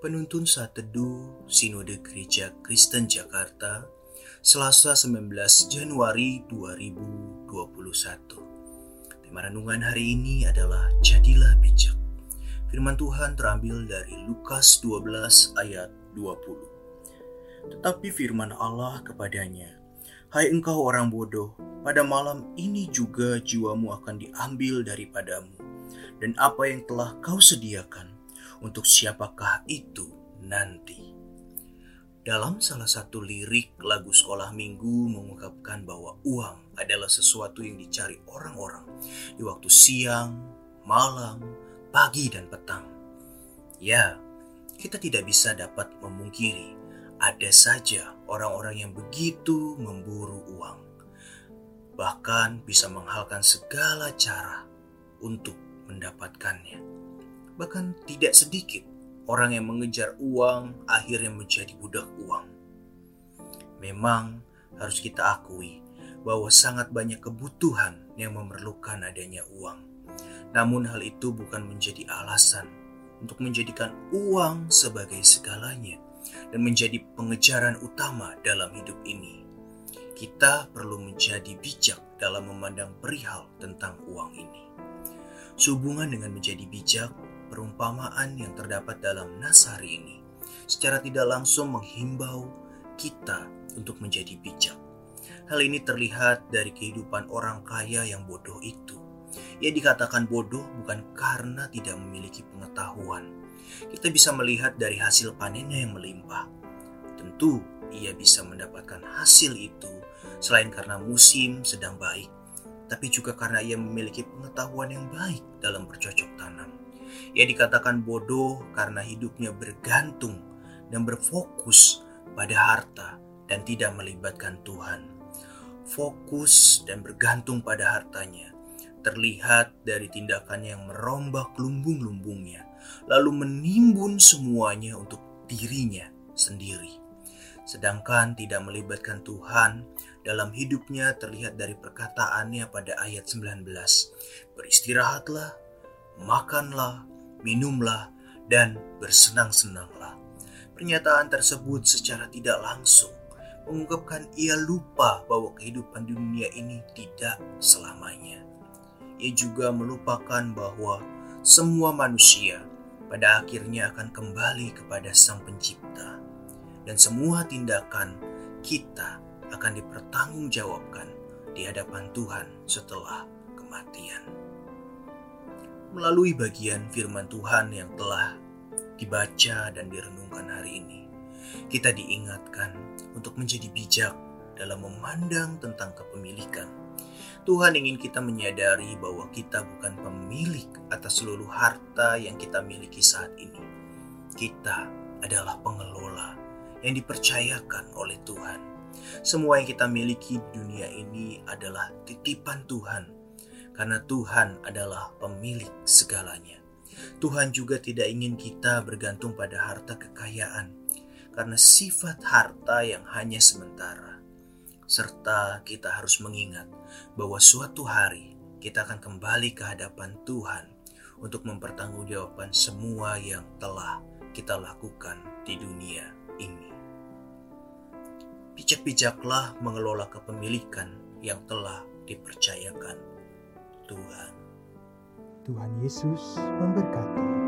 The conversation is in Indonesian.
Penuntun Saat Teduh Sinode Gereja Kristen Jakarta Selasa 19 Januari 2021 Tema renungan hari ini adalah Jadilah Bijak. Firman Tuhan terambil dari Lukas 12 ayat 20 Tetapi firman Allah kepadanya Hai engkau orang bodoh, pada malam ini juga jiwamu akan diambil daripadamu, dan apa yang telah kau sediakan untuk siapakah itu nanti. Dalam salah satu lirik lagu sekolah minggu mengungkapkan bahwa uang adalah sesuatu yang dicari orang-orang di waktu siang, malam, pagi, dan petang. Ya, kita tidak bisa dapat memungkiri ada saja orang-orang yang begitu memburu uang. Bahkan bisa menghalkan segala cara untuk mendapatkannya. Bahkan tidak sedikit orang yang mengejar uang akhirnya menjadi budak uang. Memang harus kita akui bahwa sangat banyak kebutuhan yang memerlukan adanya uang. Namun hal itu bukan menjadi alasan untuk menjadikan uang sebagai segalanya dan menjadi pengejaran utama dalam hidup ini. Kita perlu menjadi bijak dalam memandang perihal tentang uang ini. Sehubungan dengan menjadi bijak, perumpamaan yang terdapat dalam nas hari ini secara tidak langsung menghimbau kita untuk menjadi bijak. Hal ini terlihat dari kehidupan orang kaya yang bodoh itu. Ia dikatakan bodoh bukan karena tidak memiliki pengetahuan. Kita bisa melihat dari hasil panennya yang melimpah. Tentu ia bisa mendapatkan hasil itu selain karena musim sedang baik, tapi juga karena ia memiliki pengetahuan yang baik dalam bercocok tanam. Ia dikatakan bodoh karena hidupnya bergantung dan berfokus pada harta dan tidak melibatkan Tuhan. Fokus dan bergantung pada hartanya terlihat dari tindakan yang merombak lumbung-lumbungnya, lalu menimbun semuanya untuk dirinya sendiri. Sedangkan tidak melibatkan Tuhan dalam hidupnya terlihat dari perkataannya pada ayat 19. Beristirahatlah, makanlah, minumlah, dan bersenang-senanglah. Pernyataan tersebut secara tidak langsung mengungkapkan ia lupa bahwa kehidupan di dunia ini tidak selamanya. Ia juga melupakan bahwa semua manusia pada akhirnya akan kembali kepada Sang Pencipta, dan semua tindakan kita akan dipertanggungjawabkan di hadapan Tuhan setelah kematian melalui bagian firman Tuhan yang telah dibaca dan direnungkan hari ini. Kita diingatkan untuk menjadi bijak dalam memandang tentang kepemilikan. Tuhan ingin kita menyadari bahwa kita bukan pemilik atas seluruh harta yang kita miliki saat ini. Kita adalah pengelola yang dipercayakan oleh Tuhan. Semua yang kita miliki di dunia ini adalah titipan Tuhan karena Tuhan adalah pemilik segalanya. Tuhan juga tidak ingin kita bergantung pada harta kekayaan, karena sifat harta yang hanya sementara, serta kita harus mengingat bahwa suatu hari kita akan kembali ke hadapan Tuhan untuk mempertanggungjawabkan semua yang telah kita lakukan di dunia ini. Bijak-bijaklah mengelola kepemilikan yang telah dipercayakan Tuhan. Tuhan Yesus memberkati.